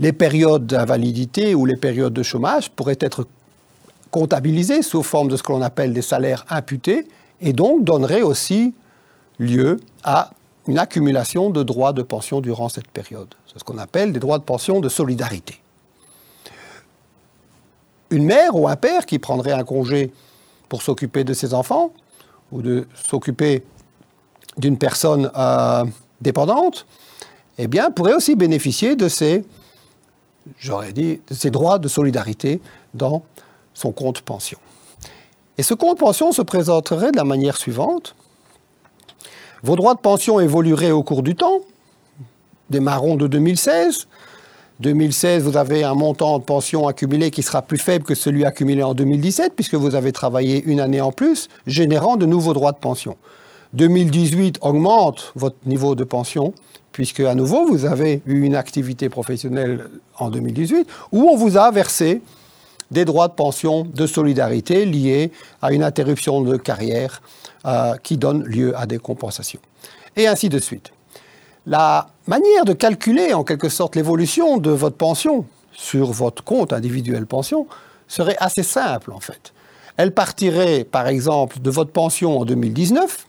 Les périodes d'invalidité ou les périodes de chômage pourraient être comptabilisées sous forme de ce que l'on appelle des salaires imputés et donc donneraient aussi lieu à une accumulation de droits de pension durant cette période. C'est ce qu'on appelle des droits de pension de solidarité. Une mère ou un père qui prendrait un congé pour s'occuper de ses enfants ou de s'occuper d'une personne euh, dépendante, eh bien, pourrait aussi bénéficier de ces, j'aurais dit, ces droits de solidarité dans son compte pension. Et ce compte pension se présenterait de la manière suivante. Vos droits de pension évolueraient au cours du temps. Démarrons de 2016. 2016, vous avez un montant de pension accumulé qui sera plus faible que celui accumulé en 2017, puisque vous avez travaillé une année en plus, générant de nouveaux droits de pension. 2018 augmente votre niveau de pension, puisque à nouveau, vous avez eu une activité professionnelle en 2018, où on vous a versé des droits de pension de solidarité liés à une interruption de carrière euh, qui donne lieu à des compensations. Et ainsi de suite. La manière de calculer en quelque sorte l'évolution de votre pension sur votre compte individuel pension serait assez simple en fait. Elle partirait par exemple de votre pension en 2019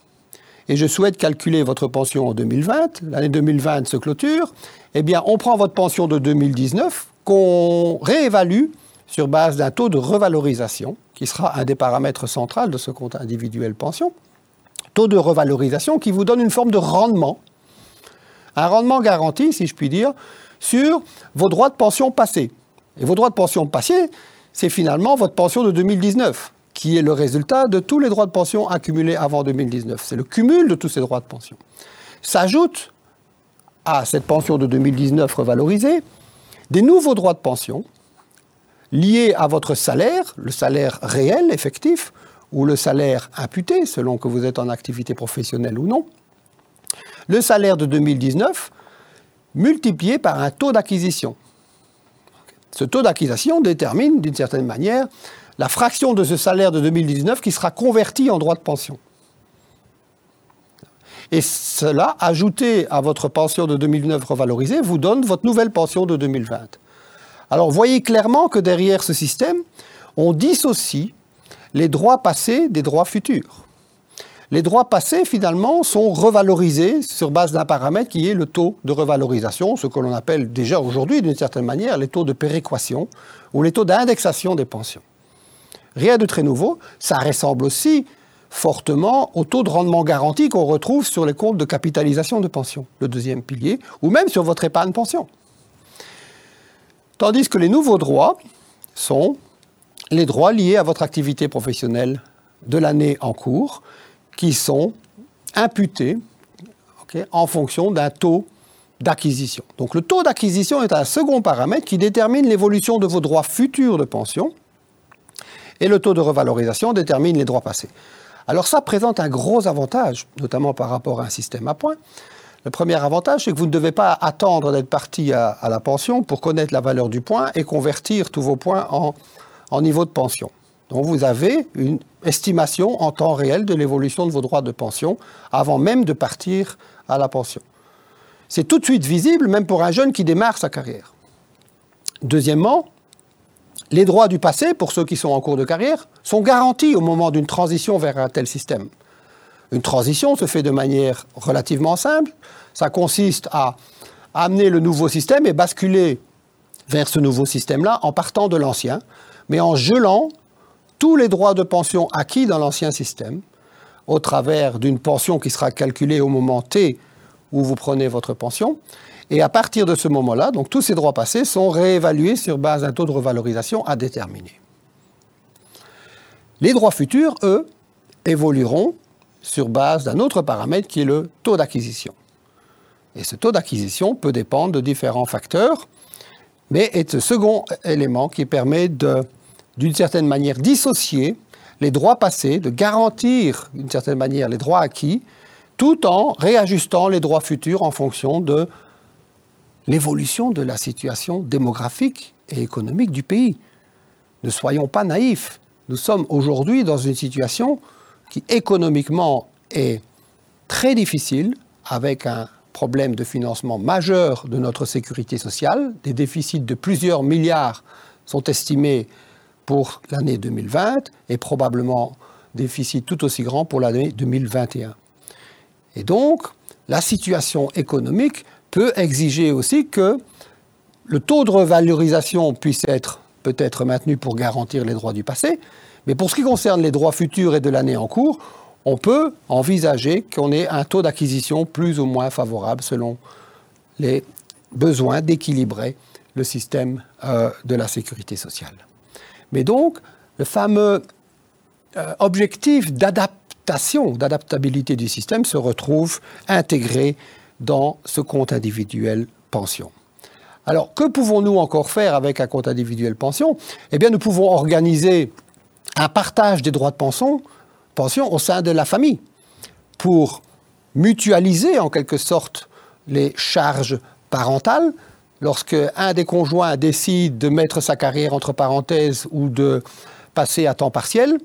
et je souhaite calculer votre pension en 2020, l'année 2020 se clôture, eh bien, on prend votre pension de 2019, qu'on réévalue sur base d'un taux de revalorisation, qui sera un des paramètres centraux de ce compte individuel pension. Taux de revalorisation qui vous donne une forme de rendement, un rendement garanti, si je puis dire, sur vos droits de pension passés. Et vos droits de pension passés, c'est finalement votre pension de 2019 qui est le résultat de tous les droits de pension accumulés avant 2019. C'est le cumul de tous ces droits de pension. S'ajoute à cette pension de 2019 revalorisée des nouveaux droits de pension liés à votre salaire, le salaire réel, effectif, ou le salaire imputé, selon que vous êtes en activité professionnelle ou non. Le salaire de 2019 multiplié par un taux d'acquisition. Ce taux d'acquisition détermine, d'une certaine manière, la fraction de ce salaire de 2019 qui sera convertie en droit de pension. Et cela, ajouté à votre pension de 2009 revalorisée, vous donne votre nouvelle pension de 2020. Alors, voyez clairement que derrière ce système, on dissocie les droits passés des droits futurs. Les droits passés, finalement, sont revalorisés sur base d'un paramètre qui est le taux de revalorisation, ce que l'on appelle déjà aujourd'hui, d'une certaine manière, les taux de péréquation ou les taux d'indexation des pensions. Rien de très nouveau. Ça ressemble aussi fortement au taux de rendement garanti qu'on retrouve sur les comptes de capitalisation de pension, le deuxième pilier, ou même sur votre épargne pension. Tandis que les nouveaux droits sont les droits liés à votre activité professionnelle de l'année en cours, qui sont imputés en fonction d'un taux d'acquisition. Donc le taux d'acquisition est un second paramètre qui détermine l'évolution de vos droits futurs de pension et le taux de revalorisation détermine les droits passés. Alors ça présente un gros avantage, notamment par rapport à un système à points. Le premier avantage, c'est que vous ne devez pas attendre d'être parti à, la pension pour connaître la valeur du point et convertir tous vos points en, en niveau de pension. Donc vous avez une estimation en temps réel de l'évolution de vos droits de pension avant même de partir à la pension. C'est tout de suite visible, même pour un jeune qui démarre sa carrière. Deuxièmement, les droits du passé, pour ceux qui sont en cours de carrière, sont garantis au moment d'une transition vers un tel système. Une transition se fait de manière relativement simple. Ça consiste à amener le nouveau système et basculer vers ce nouveau système-là en partant de l'ancien, mais en gelant tous les droits de pension acquis dans l'ancien système au travers d'une pension qui sera calculée au moment T où vous prenez votre pension, et à partir de ce moment-là, donc tous ces droits passés sont réévalués sur base d'un taux de revalorisation à déterminer. Les droits futurs, eux, évolueront sur base d'un autre paramètre qui est le taux d'acquisition. Et ce taux d'acquisition peut dépendre de différents facteurs, mais est ce second élément qui permet de, d'une certaine manière, dissocier les droits passés, de garantir d'une certaine manière les droits acquis, tout en réajustant les droits futurs en fonction de l'évolution de la situation démographique et économique du pays. Ne soyons pas naïfs. Nous sommes aujourd'hui dans une situation qui économiquement est très difficile, avec un problème de financement majeur de notre sécurité sociale. Des déficits de plusieurs milliards sont estimés pour l'année 2020 et probablement déficits tout aussi grands pour l'année 2021. Et donc, la situation économique peut exiger aussi que le taux de revalorisation puisse être peut-être maintenu pour garantir les droits du passé, mais pour ce qui concerne les droits futurs et de l'année en cours, on peut envisager qu'on ait un taux d'acquisition plus ou moins favorable selon les besoins d'équilibrer le système euh, de la sécurité sociale. Mais donc, le fameux euh, objectif d'adaptation, d'adaptabilité du système se retrouve intégré dans ce compte individuel pension. Alors, que pouvons-nous encore faire avec un compte individuel pension? Eh bien, nous pouvons organiser un partage des droits de pension, pension au sein de la famille pour mutualiser en quelque sorte les charges parentales lorsque un des conjoints décide de mettre sa carrière entre parenthèses ou de passer à temps partiel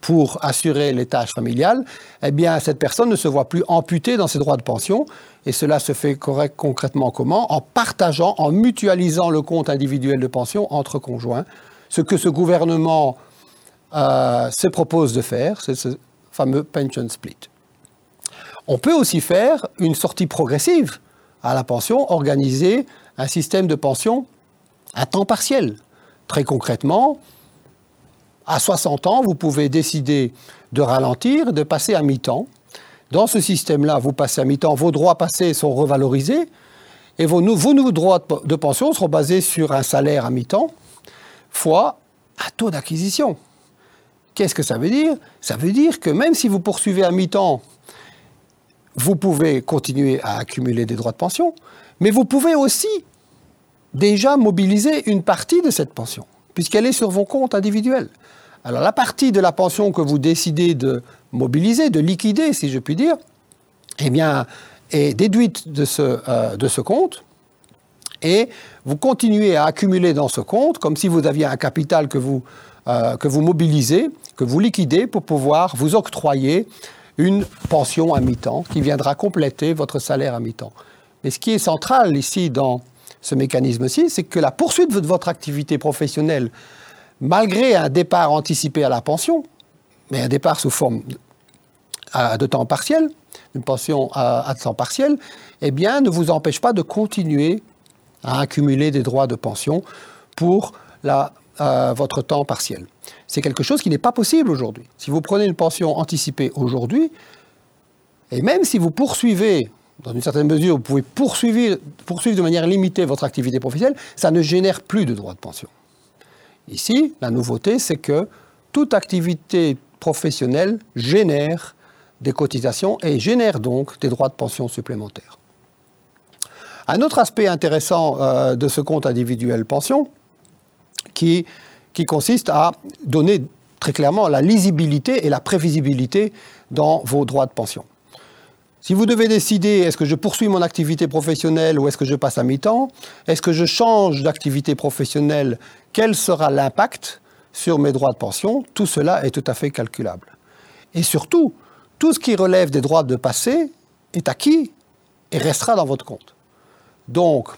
pour assurer les tâches familiales, eh bien, cette personne ne se voit plus amputée dans ses droits de pension. Et cela se fait concrètement comment? En partageant, en mutualisant le compte individuel de pension entre conjoints. Ce que ce gouvernement euh, se propose de faire, c'est ce fameux pension split. On peut aussi faire une sortie progressive à la pension, organiser un système de pension à temps partiel. Très concrètement, à 60 ans, vous pouvez décider de ralentir, de passer à mi-temps. Dans ce système-là, vous passez à mi-temps, vos droits passés sont revalorisés et vos, nouveaux droits de pension seront basés sur un salaire à mi-temps fois un taux d'acquisition. Qu'est-ce que ça veut dire? Ça veut dire que même si vous poursuivez à mi-temps, vous pouvez continuer à accumuler des droits de pension, mais vous pouvez aussi déjà mobiliser une partie de cette pension, puisqu'elle est sur vos comptes individuels. Alors la partie de la pension que vous décidez de mobiliser, de liquider, si je puis dire, eh bien, est déduite de ce, euh, de ce compte, et vous continuez à accumuler dans ce compte comme si vous aviez un capital que vous, euh, que vous mobilisez, que vous liquidez pour pouvoir vous octroyer une pension à mi-temps qui viendra compléter votre salaire à mi-temps. Mais ce qui est central ici dans ce mécanisme-ci, c'est que la poursuite de votre activité professionnelle, malgré un départ anticipé à la pension, mais un départ sous forme de temps partiel, une pension à, temps partiel, eh bien, ne vous empêche pas de continuer à accumuler des droits de pension pour euh, votre temps partiel. C'est quelque chose qui n'est pas possible aujourd'hui. Si vous prenez une pension anticipée aujourd'hui, et même si vous poursuivez dans une certaine mesure, vous pouvez poursuivre de manière limitée votre activité professionnelle, ça ne génère plus de droits de pension. Ici, la nouveauté, c'est que toute activité professionnelle génère des cotisations et génère donc des droits de pension supplémentaires. Un autre aspect intéressant euh, de ce compte individuel pension, qui, qui consiste à donner très clairement la lisibilité et la prévisibilité dans vos droits de pension. Si vous devez décider, est-ce que je poursuis mon activité professionnelle ou est-ce que je passe à mi-temps Est-ce que je change d'activité professionnelle Quel sera l'impact sur mes droits de pension? Tout cela est tout à fait calculable. Et surtout, tout ce qui relève des droits de passé est acquis et restera dans votre compte. Donc,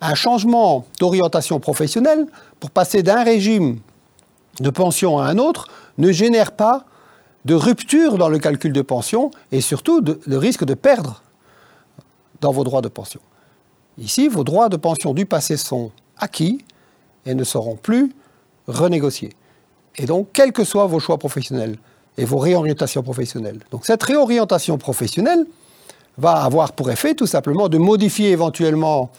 un changement d'orientation professionnelle pour passer d'un régime de pension à un autre ne génère pas de rupture dans le calcul de pension et surtout de, risque de perdre dans vos droits de pension. Ici, vos droits de pension du passé sont acquis et ne seront plus renégociés. Et donc, quels que soient vos choix professionnels et vos réorientations professionnelles. Donc, cette réorientation professionnelle va avoir pour effet tout simplement de modifier éventuellement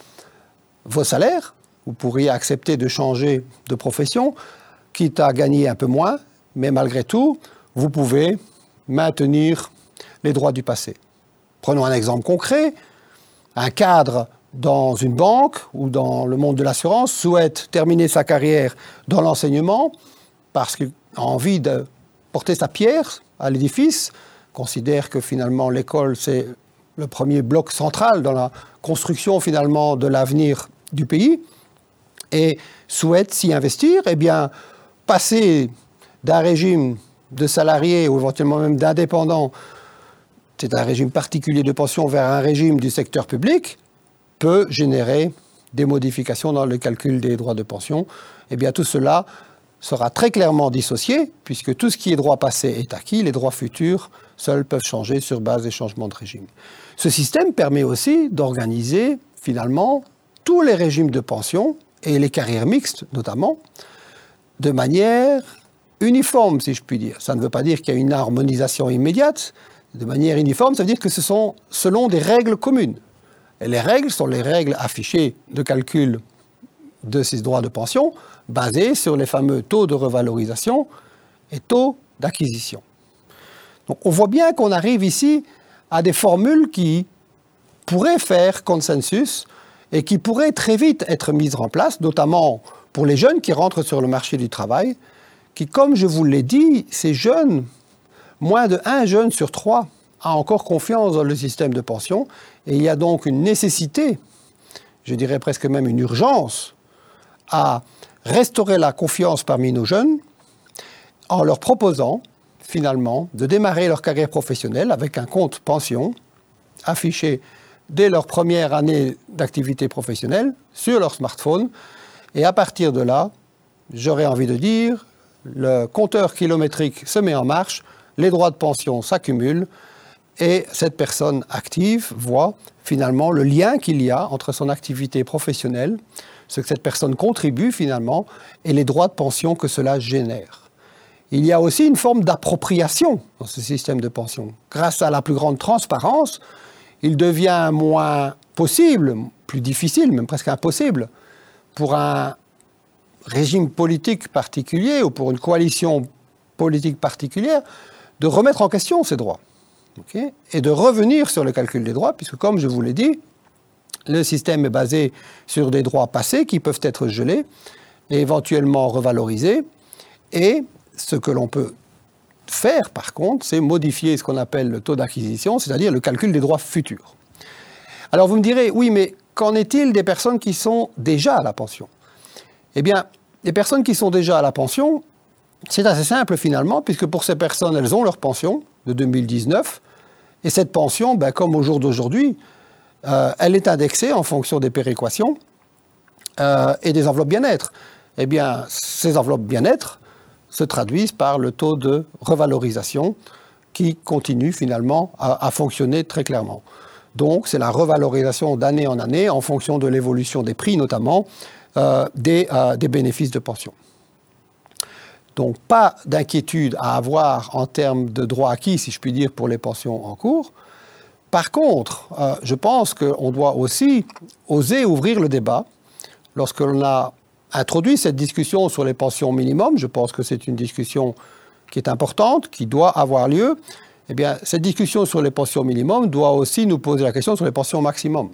vos salaires. Vous pourriez accepter de changer de profession, quitte à gagner un peu moins, mais malgré tout, vous pouvez maintenir les droits du passé. Prenons un exemple concret. Un cadre dans une banque ou dans le monde de l'assurance souhaite terminer sa carrière dans l'enseignement parce qu'il a envie de porter sa pierre à l'édifice, considère que finalement l'école c'est le premier bloc central dans la construction finalement de l'avenir du pays et souhaite s'y investir, eh bien passer d'un régime de salariés ou éventuellement même d'indépendants, c'est un régime particulier de pension vers un régime du secteur public, peut générer des modifications dans le calcul des droits de pension. Eh bien, tout cela sera très clairement dissocié, puisque tout ce qui est droit passé est acquis, les droits futurs seuls peuvent changer sur base des changements de régime. Ce système permet aussi d'organiser finalement tous les régimes de pension et les carrières mixtes notamment, de manière uniforme, si je puis dire. Ça ne veut pas dire qu'il y a une harmonisation immédiate. De manière uniforme, ça veut dire que ce sont selon des règles communes. Les règles sont les règles affichées de calcul de ces droits de pension, basées sur les fameux taux de revalorisation et taux d'acquisition. Donc on voit bien qu'on arrive ici à des formules qui pourraient faire consensus et qui pourraient très vite être mises en place, notamment pour les jeunes qui rentrent sur le marché du travail, qui, comme je vous l'ai dit, ces jeunes, moins de un jeune sur trois a encore confiance dans le système de pension, et il y a donc une nécessité, je dirais presque même une urgence, à restaurer la confiance parmi nos jeunes en leur proposant finalement de démarrer leur carrière professionnelle avec un compte pension affiché dès leur première année d'activité professionnelle sur leur smartphone. Et à partir de là, j'aurais envie de dire, le compteur kilométrique se met en marche, les droits de pension s'accumulent et cette personne active voit finalement le lien qu'il y a entre son activité professionnelle, ce que cette personne contribue finalement, et les droits de pension que cela génère. Il y a aussi une forme d'appropriation dans ce système de pension. Grâce à la plus grande transparence, il devient moins possible, plus difficile, même presque impossible, pour un régime politique particulier ou pour une coalition politique particulière de remettre en question ces droits et de revenir sur le calcul des droits, puisque comme je vous l'ai dit, le système est basé sur des droits passés qui peuvent être gelés et éventuellement revalorisés. Et ce que l'on peut faire, par contre, c'est modifier ce qu'on appelle le taux d'acquisition, c'est-à-dire le calcul des droits futurs. Alors vous me direz, oui, mais qu'en est-il des personnes qui sont déjà à la pension? Eh bien, les personnes qui sont déjà à la pension, c'est assez simple finalement, puisque pour ces personnes, elles ont leur pension de 2019, et cette pension, ben, comme au jour d'aujourd'hui, euh, elle est indexée en fonction des péréquations euh, et des enveloppes bien-être. Eh bien, ces enveloppes bien-être se traduisent par le taux de revalorisation qui continue finalement à, fonctionner très clairement. Donc, c'est la revalorisation d'année en année en fonction de l'évolution des prix, notamment euh, des, des bénéfices de pension. Donc pas d'inquiétude à avoir en termes de droits acquis, si je puis dire, pour les pensions en cours. Par contre, euh, je pense qu'on doit aussi oser ouvrir le débat. Lorsque l'on a introduit cette discussion sur les pensions minimum, je pense que c'est une discussion qui est importante, qui doit avoir lieu. Eh bien, cette discussion sur les pensions minimum doit aussi nous poser la question sur les pensions maximum.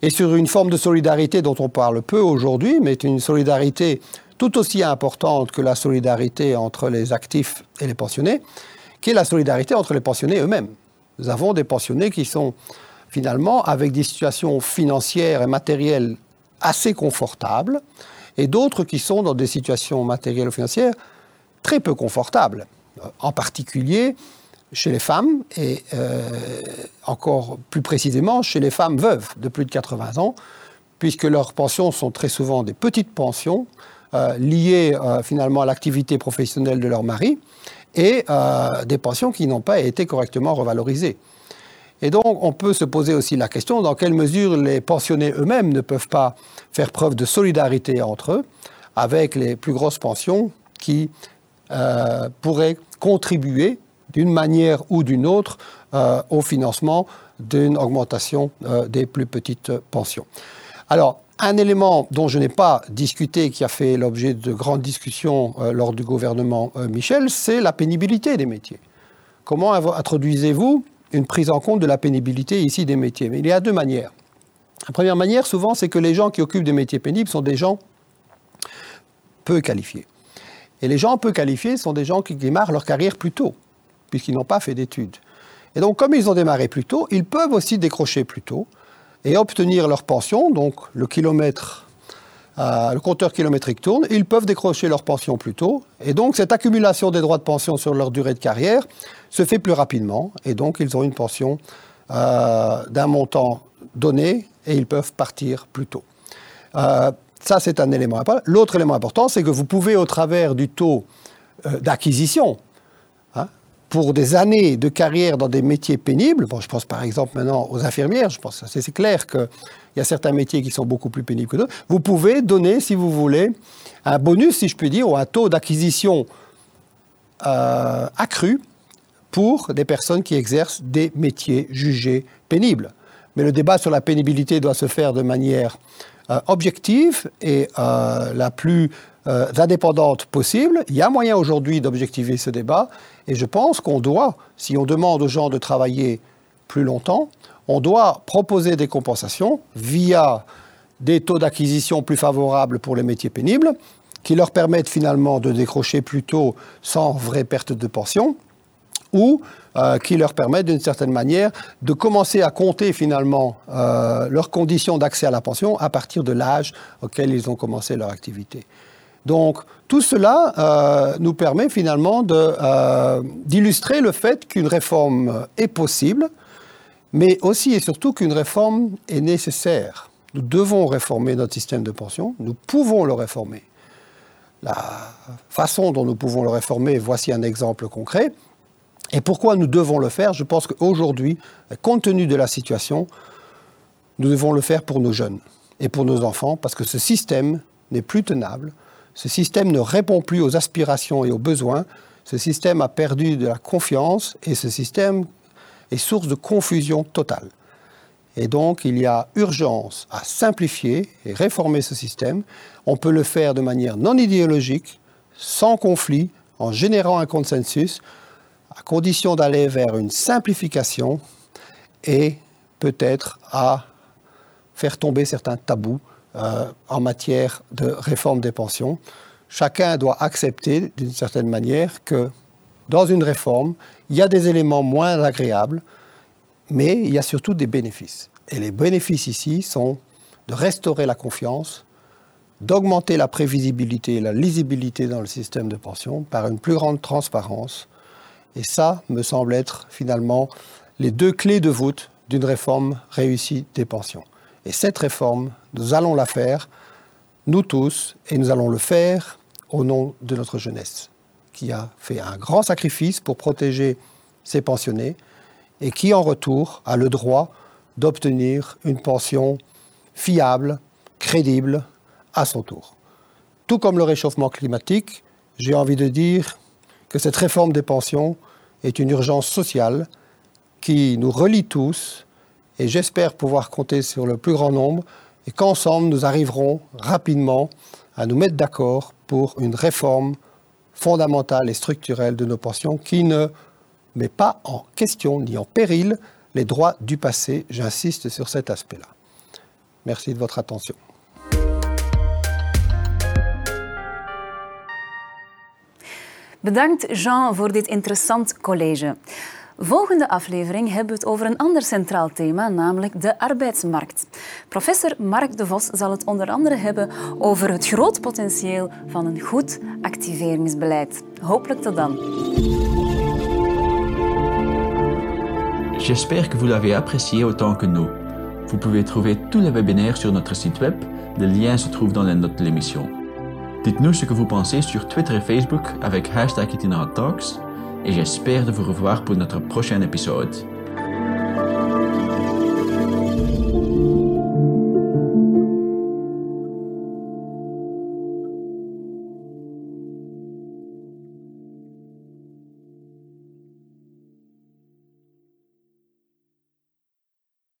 Et sur une forme de solidarité dont on parle peu aujourd'hui, mais une solidarité tout aussi importante que la solidarité entre les actifs et les pensionnés, qui est la solidarité entre les pensionnés eux-mêmes. Nous avons des pensionnés qui sont finalement avec des situations financières et matérielles assez confortables, et d'autres qui sont dans des situations matérielles ou financières très peu confortables, en particulier chez les femmes, et euh, encore plus précisément chez les femmes veuves de plus de 80 ans, puisque leurs pensions sont très souvent des petites pensions, euh, liées euh, finalement à l'activité professionnelle de leur mari et euh, des pensions qui n'ont pas été correctement revalorisées. Et donc, on peut se poser aussi la question dans quelle mesure les pensionnés eux-mêmes ne peuvent pas faire preuve de solidarité entre eux avec les plus grosses pensions qui pourraient contribuer d'une manière ou d'une autre au financement d'une augmentation des plus petites pensions. Alors, un élément dont je n'ai pas discuté, qui a fait l'objet de grandes discussions euh, lors du gouvernement euh, Michel, c'est la pénibilité des métiers. Comment introduisez-vous une prise en compte de la pénibilité ici des métiers? Il y a deux manières. La première manière, souvent, c'est que les gens qui occupent des métiers pénibles sont des gens peu qualifiés. Et les gens peu qualifiés sont des gens qui démarrent leur carrière plus tôt, puisqu'ils n'ont pas fait d'études. Et donc, comme ils ont démarré plus tôt, ils peuvent aussi décrocher plus tôt et obtenir leur pension, donc le kilomètre, euh, le compteur kilométrique tourne, ils peuvent décrocher leur pension plus tôt. Et donc cette accumulation des droits de pension sur leur durée de carrière se fait plus rapidement. Et donc ils ont une pension euh, d'un montant donné et ils peuvent partir plus tôt. Euh, ça, c'est un élément important. L'autre élément important, c'est que vous pouvez, au travers du taux d'acquisition, pour des années de carrière dans des métiers pénibles, bon, je pense par exemple maintenant aux infirmières, je pense c'est clair qu'il y a certains métiers qui sont beaucoup plus pénibles que d'autres, vous pouvez donner, si vous voulez, un bonus, si je puis dire, ou un taux d'acquisition euh, accru pour des personnes qui exercent des métiers jugés pénibles. Mais le débat sur la pénibilité doit se faire de manière euh, objective et euh, la plus euh, indépendante possible. Il y a moyen aujourd'hui d'objectiver ce débat et je pense qu'on doit, si on demande aux gens de travailler plus longtemps, on doit proposer des compensations via des taux d'acquisition plus favorables pour les métiers pénibles, qui leur permettent finalement de décrocher plus tôt sans vraie perte de pension, ou euh, qui leur permettent d'une certaine manière de commencer à compter finalement euh, leurs conditions d'accès à la pension à partir de l'âge auquel ils ont commencé leur activité. Donc tout cela euh, nous permet finalement d'illustrer le fait qu'une réforme est possible, mais aussi et surtout qu'une réforme est nécessaire. Nous devons réformer notre système de pension, nous pouvons le réformer. La façon dont nous pouvons le réformer, voici un exemple concret. Et pourquoi nous devons le faire? Je pense qu'aujourd'hui, compte tenu de la situation, nous devons le faire pour nos jeunes et pour nos enfants, parce que ce système n'est plus tenable, ce système ne répond plus aux aspirations et aux besoins, ce système a perdu de la confiance et ce système est source de confusion totale. Et donc, il y a urgence à simplifier et réformer ce système. On peut le faire de manière non idéologique, sans conflit, en générant un consensus, à condition d'aller vers une simplification et peut-être à faire tomber certains tabous euh, en matière de réforme des pensions. Chacun doit accepter d'une certaine manière que dans une réforme, il y a des éléments moins agréables, mais il y a surtout des bénéfices. Et les bénéfices ici sont de restaurer la confiance, d'augmenter la prévisibilité et la lisibilité dans le système de pension par une plus grande transparence, et ça me semble être finalement les deux clés de voûte d'une réforme réussie des pensions. Et cette réforme, nous allons la faire, nous tous, et nous allons le faire au nom de notre jeunesse, qui a fait un grand sacrifice pour protéger ses pensionnés et qui, en retour, a le droit d'obtenir une pension fiable, crédible, à son tour. Tout comme le réchauffement climatique, j'ai envie de dire que cette réforme des pensions est une urgence sociale qui nous relie tous et j'espère pouvoir compter sur le plus grand nombre et qu'ensemble nous arriverons rapidement à nous mettre d'accord pour une réforme fondamentale et structurelle de nos pensions qui ne met pas en question ni en péril les droits du passé. J'insiste sur cet aspect-là. Merci de votre attention. Bedankt Jean voor dit interessant college. Volgende aflevering hebben we het over een ander centraal thema, namelijk de arbeidsmarkt. Professor Mark de Vos zal het onder andere hebben over het groot potentieel van een goed activeringsbeleid. Hopelijk tot dan. J'espère que vous l'avez apprécié autant que nous. Vous pouvez trouver tous les webinaires sur notre site web. Le lien se trouve dans les notes de l'émission. Dites-nous ce que vous pensez sur Twitter et Facebook avec hashtag Talks et j'espère de vous revoir pour notre prochain épisode.